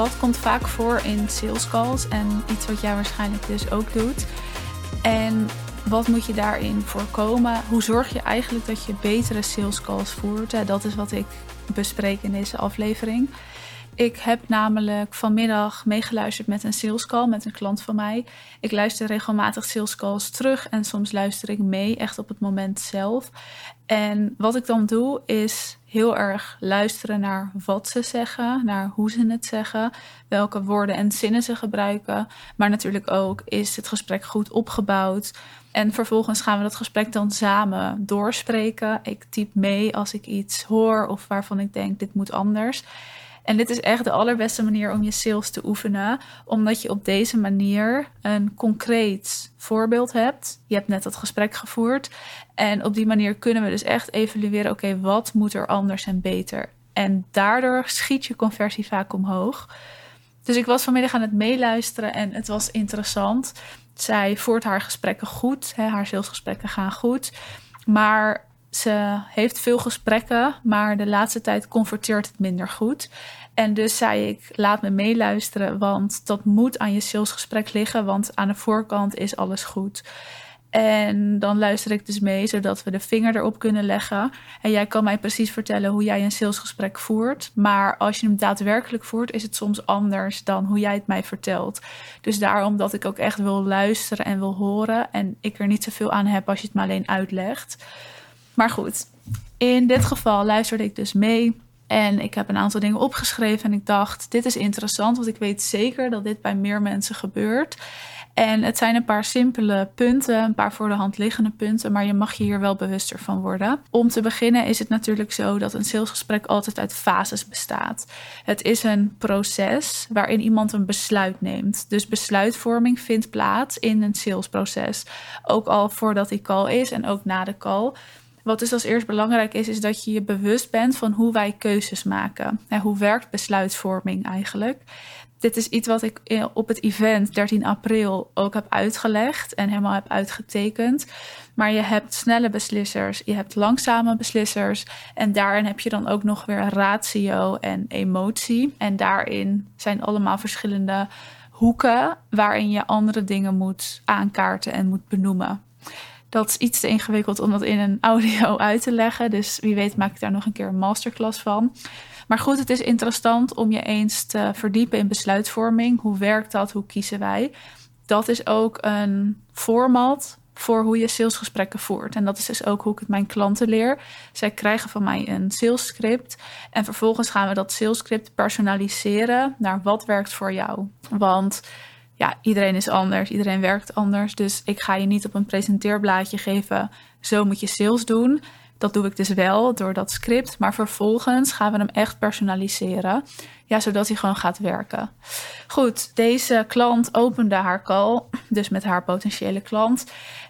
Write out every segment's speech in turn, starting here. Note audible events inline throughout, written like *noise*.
wat komt vaak voor in sales calls en iets wat jij waarschijnlijk dus ook doet. En wat moet je daarin voorkomen? Hoe zorg je eigenlijk dat je betere sales calls voert? Dat is wat ik bespreek in deze aflevering. Ik heb namelijk vanmiddag meegeluisterd met een sales call met een klant van mij. Ik luister regelmatig sales calls terug en soms luister ik mee, echt op het moment zelf. En wat ik dan doe is heel erg luisteren naar wat ze zeggen, naar hoe ze het zeggen, welke woorden en zinnen ze gebruiken. Maar natuurlijk ook is het gesprek goed opgebouwd. En vervolgens gaan we dat gesprek dan samen doorspreken. Ik typ mee als ik iets hoor of waarvan ik denk dit moet anders. En dit is echt de allerbeste manier om je sales te oefenen, omdat je op deze manier een concreet voorbeeld hebt. Je hebt net dat gesprek gevoerd en op die manier kunnen we dus echt evalueren: oké, wat moet er anders en beter? En daardoor schiet je conversie vaak omhoog. Dus ik was vanmiddag aan het meeluisteren en het was interessant. Zij voert haar gesprekken goed, hè, haar salesgesprekken gaan goed. Maar ze heeft veel gesprekken, maar de laatste tijd converteert het minder goed. En dus zei ik, laat me meeluisteren, want dat moet aan je salesgesprek liggen, want aan de voorkant is alles goed. En dan luister ik dus mee, zodat we de vinger erop kunnen leggen. En jij kan mij precies vertellen hoe jij een salesgesprek voert. Maar als je hem daadwerkelijk voert, is het soms anders dan hoe jij het mij vertelt. Dus daarom dat ik ook echt wil luisteren en wil horen. En ik er niet zoveel aan heb als je het me alleen uitlegt. Maar goed, in dit geval luisterde ik dus mee. En ik heb een aantal dingen opgeschreven en ik dacht, dit is interessant, want ik weet zeker dat dit bij meer mensen gebeurt. En het zijn een paar simpele punten, een paar voor de hand liggende punten, maar je mag je hier wel bewuster van worden. Om te beginnen is het natuurlijk zo dat een salesgesprek altijd uit fases bestaat. Het is een proces waarin iemand een besluit neemt. Dus besluitvorming vindt plaats in een salesproces. Ook al voordat die call is en ook na de call. Wat dus als eerst belangrijk is, is dat je je bewust bent van hoe wij keuzes maken. En hoe werkt besluitvorming eigenlijk? Dit is iets wat ik op het event 13 april ook heb uitgelegd en helemaal heb uitgetekend. Maar je hebt snelle beslissers, je hebt langzame beslissers. En daarin heb je dan ook nog weer ratio en emotie. En daarin zijn allemaal verschillende hoeken waarin je andere dingen moet aankaarten en moet benoemen. Dat is iets te ingewikkeld om dat in een *laughs* audio uit te leggen. Dus wie weet maak ik daar nog een keer een masterclass van. Maar goed, het is interessant om je eens te verdiepen in besluitvorming. Hoe werkt dat? Hoe kiezen wij? Dat is ook een format voor hoe je salesgesprekken voert. En dat is dus ook hoe ik het mijn klanten leer. Zij krijgen van mij een salesscript. En vervolgens gaan we dat salesscript personaliseren naar wat werkt voor jou. Want ja, iedereen is anders, iedereen werkt anders. Dus ik ga je niet op een presenteerblaadje geven, zo moet je sales doen. Dat doe ik dus wel door dat script. Maar vervolgens gaan we hem echt personaliseren. Ja, zodat hij gewoon gaat werken. Goed, deze klant opende haar call. Dus met haar potentiële klant.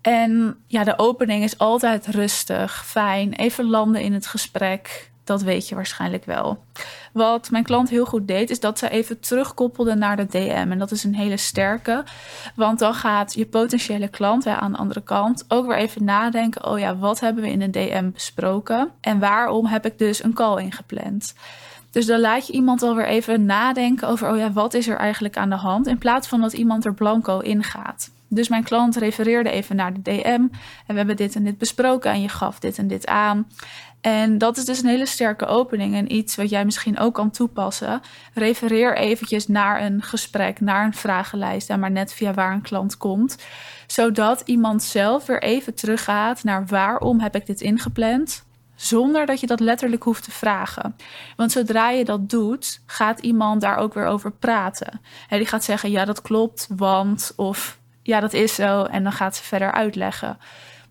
En ja, de opening is altijd rustig, fijn. Even landen in het gesprek. Dat weet je waarschijnlijk wel. Wat mijn klant heel goed deed, is dat ze even terugkoppelde naar de DM. En dat is een hele sterke. Want dan gaat je potentiële klant hè, aan de andere kant ook weer even nadenken: oh ja, wat hebben we in een DM besproken? En waarom heb ik dus een call ingepland? Dus dan laat je iemand alweer even nadenken over: oh ja, wat is er eigenlijk aan de hand? In plaats van dat iemand er blanco ingaat. Dus mijn klant refereerde even naar de DM. En we hebben dit en dit besproken. En je gaf dit en dit aan. En dat is dus een hele sterke opening en iets wat jij misschien ook kan toepassen. Refereer eventjes naar een gesprek, naar een vragenlijst en maar net via waar een klant komt. Zodat iemand zelf weer even teruggaat naar waarom heb ik dit ingepland. Zonder dat je dat letterlijk hoeft te vragen. Want zodra je dat doet, gaat iemand daar ook weer over praten. En die gaat zeggen: Ja, dat klopt, want. Of ja, dat is zo. En dan gaat ze verder uitleggen.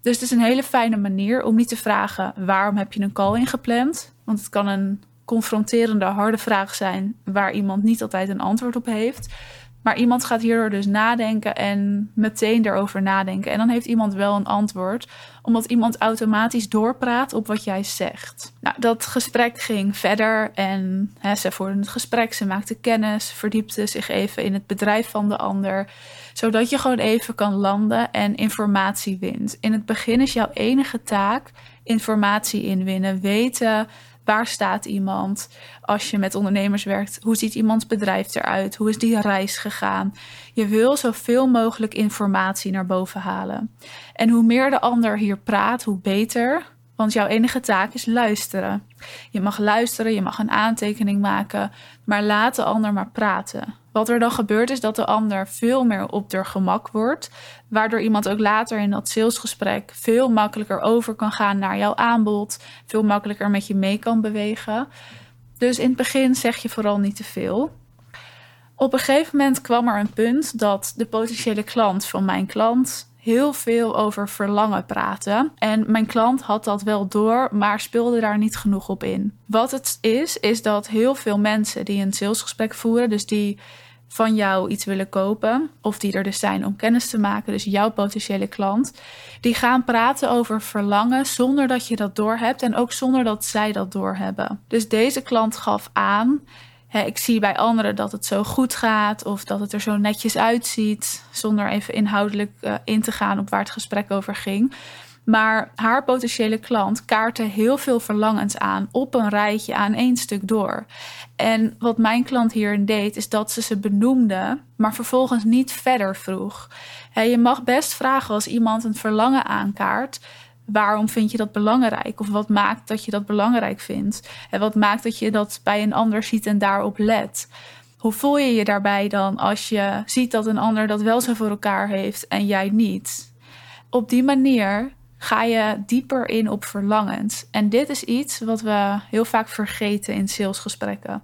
Dus het is een hele fijne manier om niet te vragen waarom heb je een call ingepland. Want het kan een confronterende, harde vraag zijn waar iemand niet altijd een antwoord op heeft. Maar iemand gaat hierdoor dus nadenken en meteen erover nadenken. En dan heeft iemand wel een antwoord, omdat iemand automatisch doorpraat op wat jij zegt. Nou, dat gesprek ging verder en hè, ze voerden het gesprek, ze maakte kennis, verdiepte zich even in het bedrijf van de ander, zodat je gewoon even kan landen en informatie wint. In het begin is jouw enige taak informatie inwinnen, weten Waar staat iemand? Als je met ondernemers werkt, hoe ziet iemands bedrijf eruit? Hoe is die reis gegaan? Je wil zoveel mogelijk informatie naar boven halen. En hoe meer de ander hier praat, hoe beter. Want jouw enige taak is luisteren. Je mag luisteren, je mag een aantekening maken, maar laat de ander maar praten. Wat er dan gebeurt is dat de ander veel meer op de gemak wordt, waardoor iemand ook later in dat salesgesprek veel makkelijker over kan gaan naar jouw aanbod, veel makkelijker met je mee kan bewegen. Dus in het begin zeg je vooral niet te veel. Op een gegeven moment kwam er een punt dat de potentiële klant van mijn klant heel veel over verlangen praten. En mijn klant had dat wel door, maar speelde daar niet genoeg op in. Wat het is, is dat heel veel mensen die een salesgesprek voeren, dus die van jou iets willen kopen, of die er dus zijn om kennis te maken, dus jouw potentiële klant, die gaan praten over verlangen zonder dat je dat doorhebt en ook zonder dat zij dat doorhebben. Dus deze klant gaf aan ik zie bij anderen dat het zo goed gaat of dat het er zo netjes uitziet, zonder even inhoudelijk uh, in te gaan op waar het gesprek over ging. Maar haar potentiële klant kaartte heel veel verlangens aan op een rijtje aan één stuk door. En wat mijn klant hierin deed, is dat ze ze benoemde, maar vervolgens niet verder vroeg. je mag best vragen als iemand een verlangen aankaart waarom vind je dat belangrijk? Of wat maakt dat je dat belangrijk vindt? En wat maakt dat je dat bij een ander ziet en daarop let? Hoe voel je je daarbij dan als je ziet dat een ander dat wel zo voor elkaar heeft en jij niet? Op die manier ga je dieper in op verlangens. En dit is iets wat we heel vaak vergeten in salesgesprekken.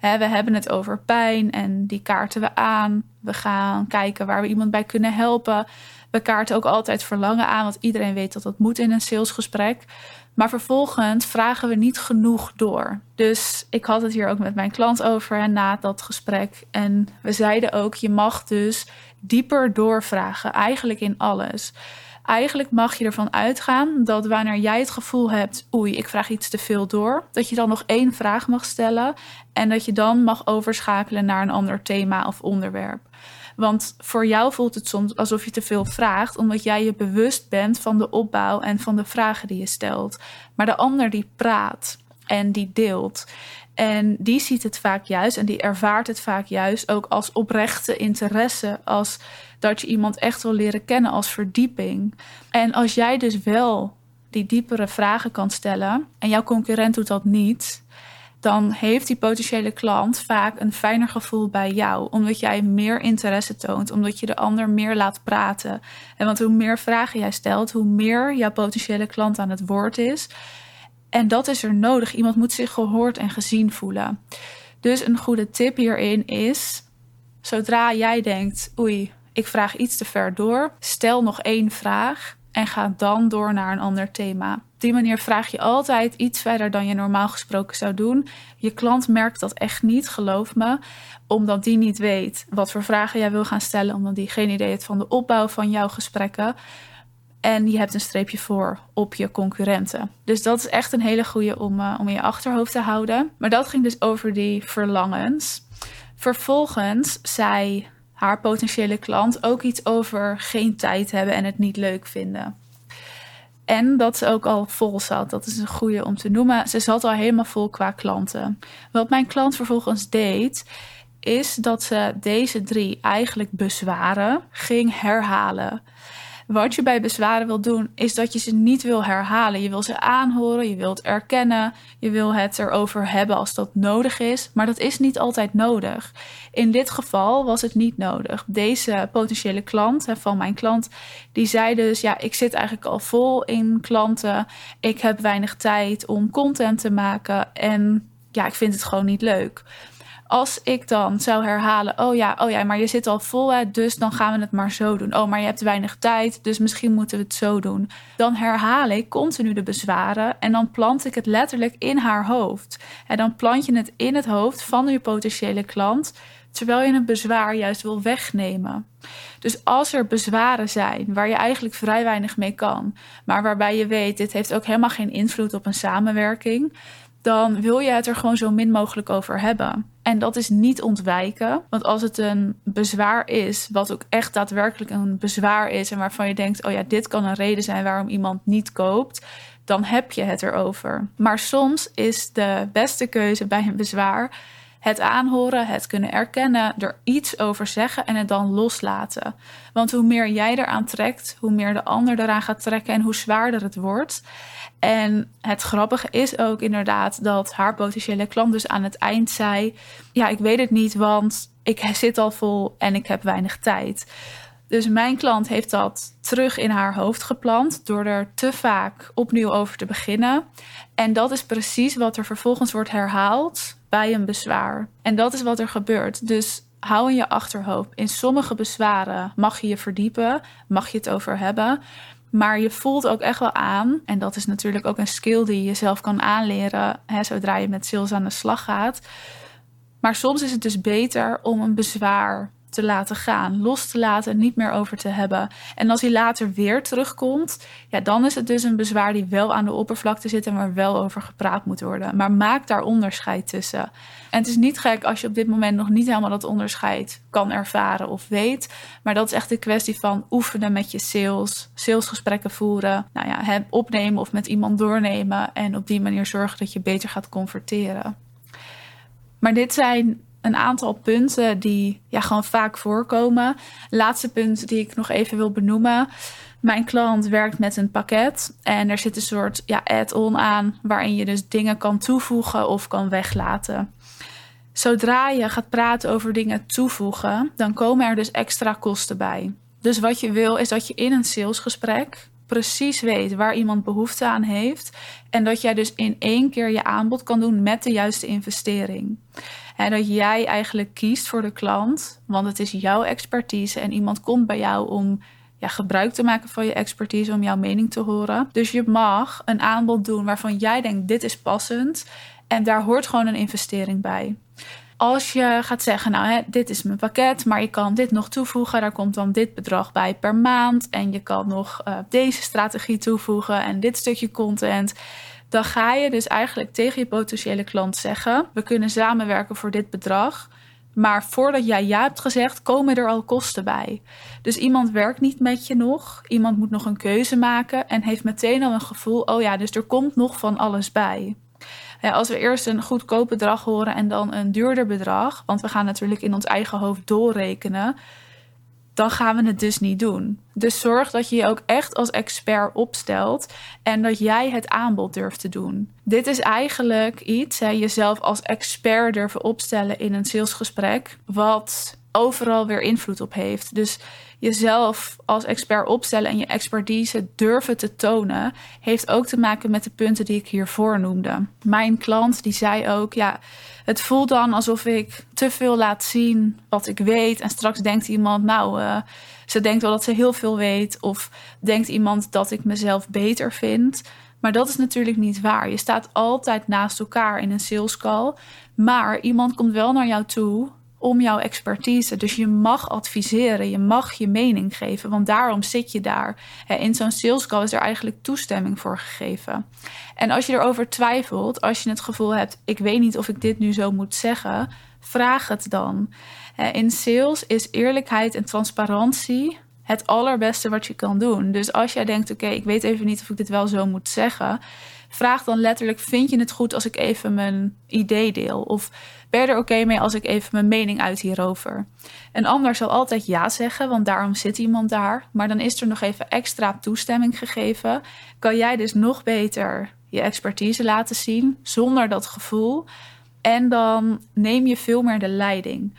we hebben het over pijn en die kaarten we aan. We gaan kijken waar we iemand bij kunnen helpen. We kaarten ook altijd verlangen aan, want iedereen weet dat dat moet in een salesgesprek. Maar vervolgens vragen we niet genoeg door. Dus ik had het hier ook met mijn klant over na dat gesprek. En we zeiden ook: je mag dus dieper doorvragen, eigenlijk in alles. Eigenlijk mag je ervan uitgaan dat wanneer jij het gevoel hebt, oei, ik vraag iets te veel door, dat je dan nog één vraag mag stellen en dat je dan mag overschakelen naar een ander thema of onderwerp. Want voor jou voelt het soms alsof je te veel vraagt, omdat jij je bewust bent van de opbouw en van de vragen die je stelt. Maar de ander die praat en die deelt. En die ziet het vaak juist en die ervaart het vaak juist ook als oprechte interesse, als dat je iemand echt wil leren kennen als verdieping. En als jij dus wel die diepere vragen kan stellen en jouw concurrent doet dat niet, dan heeft die potentiële klant vaak een fijner gevoel bij jou. Omdat jij meer interesse toont, omdat je de ander meer laat praten. En want hoe meer vragen jij stelt, hoe meer jouw potentiële klant aan het woord is. En dat is er nodig. Iemand moet zich gehoord en gezien voelen. Dus een goede tip hierin is: zodra jij denkt, oei, ik vraag iets te ver door, stel nog één vraag en ga dan door naar een ander thema. Op die manier vraag je altijd iets verder dan je normaal gesproken zou doen. Je klant merkt dat echt niet, geloof me, omdat die niet weet wat voor vragen jij wil gaan stellen, omdat die geen idee heeft van de opbouw van jouw gesprekken. En je hebt een streepje voor op je concurrenten. Dus dat is echt een hele goede om, uh, om in je achterhoofd te houden. Maar dat ging dus over die verlangens. Vervolgens zei haar potentiële klant ook iets over geen tijd hebben en het niet leuk vinden. En dat ze ook al vol zat. Dat is een goede om te noemen. Ze zat al helemaal vol qua klanten. Wat mijn klant vervolgens deed, is dat ze deze drie eigenlijk bezwaren ging herhalen. Wat je bij bezwaren wil doen, is dat je ze niet wil herhalen. Je wil ze aanhoren, je wilt erkennen, je wil het erover hebben als dat nodig is. Maar dat is niet altijd nodig. In dit geval was het niet nodig. Deze potentiële klant van mijn klant, die zei dus: Ja, ik zit eigenlijk al vol in klanten. Ik heb weinig tijd om content te maken. En ja, ik vind het gewoon niet leuk. Als ik dan zou herhalen, oh ja, oh ja, maar je zit al vol, dus dan gaan we het maar zo doen. Oh, maar je hebt weinig tijd, dus misschien moeten we het zo doen. Dan herhaal ik continu de bezwaren en dan plant ik het letterlijk in haar hoofd. En dan plant je het in het hoofd van je potentiële klant, terwijl je een bezwaar juist wil wegnemen. Dus als er bezwaren zijn waar je eigenlijk vrij weinig mee kan, maar waarbij je weet, dit heeft ook helemaal geen invloed op een samenwerking, dan wil je het er gewoon zo min mogelijk over hebben. En dat is niet ontwijken. Want als het een bezwaar is, wat ook echt daadwerkelijk een bezwaar is en waarvan je denkt: oh ja, dit kan een reden zijn waarom iemand niet koopt, dan heb je het erover. Maar soms is de beste keuze bij een bezwaar het aanhoren, het kunnen erkennen, er iets over zeggen en het dan loslaten. Want hoe meer jij eraan trekt, hoe meer de ander eraan gaat trekken en hoe zwaarder het wordt. En het grappige is ook inderdaad dat haar potentiële klant dus aan het eind zei: Ja, ik weet het niet, want ik zit al vol en ik heb weinig tijd. Dus mijn klant heeft dat terug in haar hoofd geplant door er te vaak opnieuw over te beginnen. En dat is precies wat er vervolgens wordt herhaald bij een bezwaar. En dat is wat er gebeurt. Dus hou in je achterhoofd. In sommige bezwaren mag je je verdiepen, mag je het over hebben. Maar je voelt ook echt wel aan, en dat is natuurlijk ook een skill die je jezelf kan aanleren hè, zodra je met sales aan de slag gaat. Maar soms is het dus beter om een bezwaar te laten gaan, los te laten, niet meer over te hebben. En als hij later weer terugkomt, ja, dan is het dus een bezwaar die wel aan de oppervlakte zit en waar wel over gepraat moet worden. Maar maak daar onderscheid tussen. En het is niet gek als je op dit moment nog niet helemaal dat onderscheid kan ervaren of weet. Maar dat is echt de kwestie van oefenen met je sales, salesgesprekken voeren, nou ja, opnemen of met iemand doornemen en op die manier zorgen dat je beter gaat converteren. Maar dit zijn een aantal punten die ja, gewoon vaak voorkomen. Laatste punt die ik nog even wil benoemen. Mijn klant werkt met een pakket en er zit een soort ja, add-on aan waarin je dus dingen kan toevoegen of kan weglaten. Zodra je gaat praten over dingen toevoegen, dan komen er dus extra kosten bij. Dus wat je wil is dat je in een salesgesprek precies weet waar iemand behoefte aan heeft en dat jij dus in één keer je aanbod kan doen met de juiste investering. En dat jij eigenlijk kiest voor de klant, want het is jouw expertise en iemand komt bij jou om ja, gebruik te maken van je expertise, om jouw mening te horen. Dus je mag een aanbod doen waarvan jij denkt: dit is passend. En daar hoort gewoon een investering bij. Als je gaat zeggen, nou, hè, dit is mijn pakket, maar je kan dit nog toevoegen. Daar komt dan dit bedrag bij per maand. En je kan nog uh, deze strategie toevoegen en dit stukje content dan ga je dus eigenlijk tegen je potentiële klant zeggen: we kunnen samenwerken voor dit bedrag. Maar voordat jij ja hebt gezegd, komen er al kosten bij. Dus iemand werkt niet met je nog. Iemand moet nog een keuze maken en heeft meteen al een gevoel: oh ja, dus er komt nog van alles bij. Als we eerst een goedkoop bedrag horen en dan een duurder bedrag, want we gaan natuurlijk in ons eigen hoofd doorrekenen, dan gaan we het dus niet doen. Dus zorg dat je je ook echt als expert opstelt en dat jij het aanbod durft te doen. Dit is eigenlijk iets, hè, jezelf als expert durven opstellen in een salesgesprek, wat overal weer invloed op heeft. Dus jezelf als expert opstellen en je expertise durven te tonen, heeft ook te maken met de punten die ik hiervoor noemde. Mijn klant die zei ook, ja, het voelt dan alsof ik te veel laat zien wat ik weet. En straks denkt iemand, nou, uh, ze denkt wel dat ze heel veel weet. Of denkt iemand dat ik mezelf beter vind. Maar dat is natuurlijk niet waar. Je staat altijd naast elkaar in een sales call. Maar iemand komt wel naar jou toe om jouw expertise. Dus je mag adviseren, je mag je mening geven, want daarom zit je daar. In zo'n sales call is er eigenlijk toestemming voor gegeven. En als je erover twijfelt, als je het gevoel hebt, ik weet niet of ik dit nu zo moet zeggen, vraag het dan. In sales is eerlijkheid en transparantie het allerbeste wat je kan doen. Dus als jij denkt, oké, ik weet even niet of ik dit wel zo moet zeggen, vraag dan letterlijk: vind je het goed als ik even mijn idee deel? Of ben je er oké mee als ik even mijn mening uit hierover? Een ander zal altijd ja zeggen, want daarom zit iemand daar. Maar dan is er nog even extra toestemming gegeven. Kan jij dus nog beter je expertise laten zien zonder dat gevoel. En dan neem je veel meer de leiding.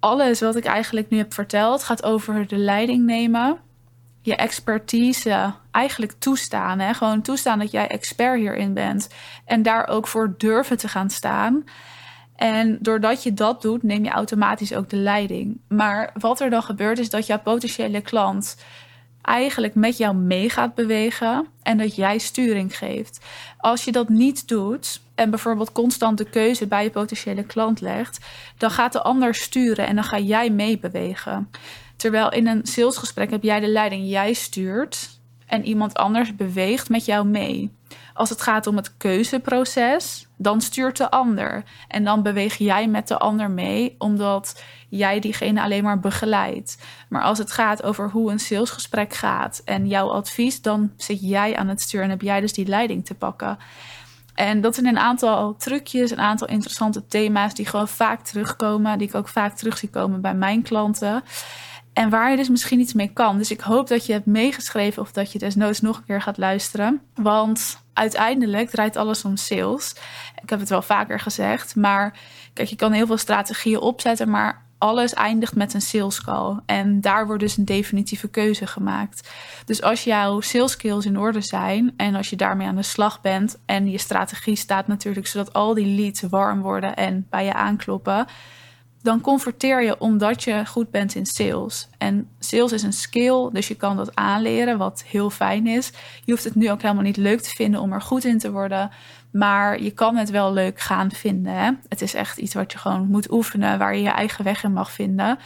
Alles wat ik eigenlijk nu heb verteld gaat over de leiding nemen je expertise eigenlijk toestaan. Hè? Gewoon toestaan dat jij expert hierin bent. En daar ook voor durven te gaan staan. En doordat je dat doet, neem je automatisch ook de leiding. Maar wat er dan gebeurt, is dat jouw potentiële klant eigenlijk met jou mee gaat bewegen en dat jij sturing geeft. Als je dat niet doet en bijvoorbeeld constant de keuze bij je potentiële klant legt, dan gaat de ander sturen en dan ga jij meebewegen. Terwijl in een salesgesprek heb jij de leiding, jij stuurt en iemand anders beweegt met jou mee. Als het gaat om het keuzeproces, dan stuurt de ander. En dan beweeg jij met de ander mee, omdat jij diegene alleen maar begeleidt. Maar als het gaat over hoe een salesgesprek gaat en jouw advies, dan zit jij aan het stuur en heb jij dus die leiding te pakken. En dat zijn een aantal trucjes, een aantal interessante thema's die gewoon vaak terugkomen, die ik ook vaak terug zie komen bij mijn klanten. En waar je dus misschien iets mee kan. Dus ik hoop dat je hebt meegeschreven of dat je desnoods nog een keer gaat luisteren. Want uiteindelijk draait alles om sales. Ik heb het wel vaker gezegd. Maar kijk, je kan heel veel strategieën opzetten. Maar alles eindigt met een sales call. En daar wordt dus een definitieve keuze gemaakt. Dus als jouw sales skills in orde zijn en als je daarmee aan de slag bent en je strategie staat natuurlijk zodat al die leads warm worden en bij je aankloppen, dan converteer je omdat je goed bent in sales. En sales is een skill, dus je kan dat aanleren, wat heel fijn is. Je hoeft het nu ook helemaal niet leuk te vinden om er goed in te worden. Maar je kan het wel leuk gaan vinden. Hè? Het is echt iets wat je gewoon moet oefenen, waar je je eigen weg in mag vinden.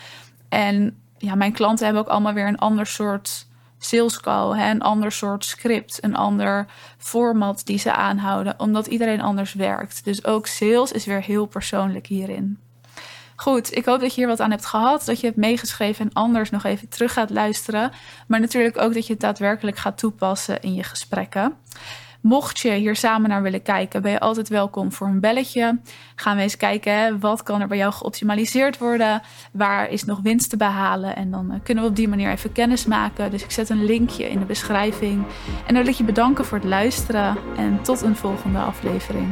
En ja, mijn klanten hebben ook allemaal weer een ander soort sales call, hè? een ander soort script, een ander format die ze aanhouden, omdat iedereen anders werkt. Dus ook sales is weer heel persoonlijk hierin. Goed, ik hoop dat je hier wat aan hebt gehad, dat je hebt meegeschreven en anders nog even terug gaat luisteren. Maar natuurlijk ook dat je het daadwerkelijk gaat toepassen in je gesprekken. Mocht je hier samen naar willen kijken, ben je altijd welkom voor een belletje. Gaan we eens kijken, wat kan er bij jou geoptimaliseerd worden? Waar is nog winst te behalen? En dan eh, kunnen we op die manier even kennis maken. Dus ik zet een linkje in de beschrijving. En dan wil ik je bedanken voor het luisteren en tot een volgende aflevering.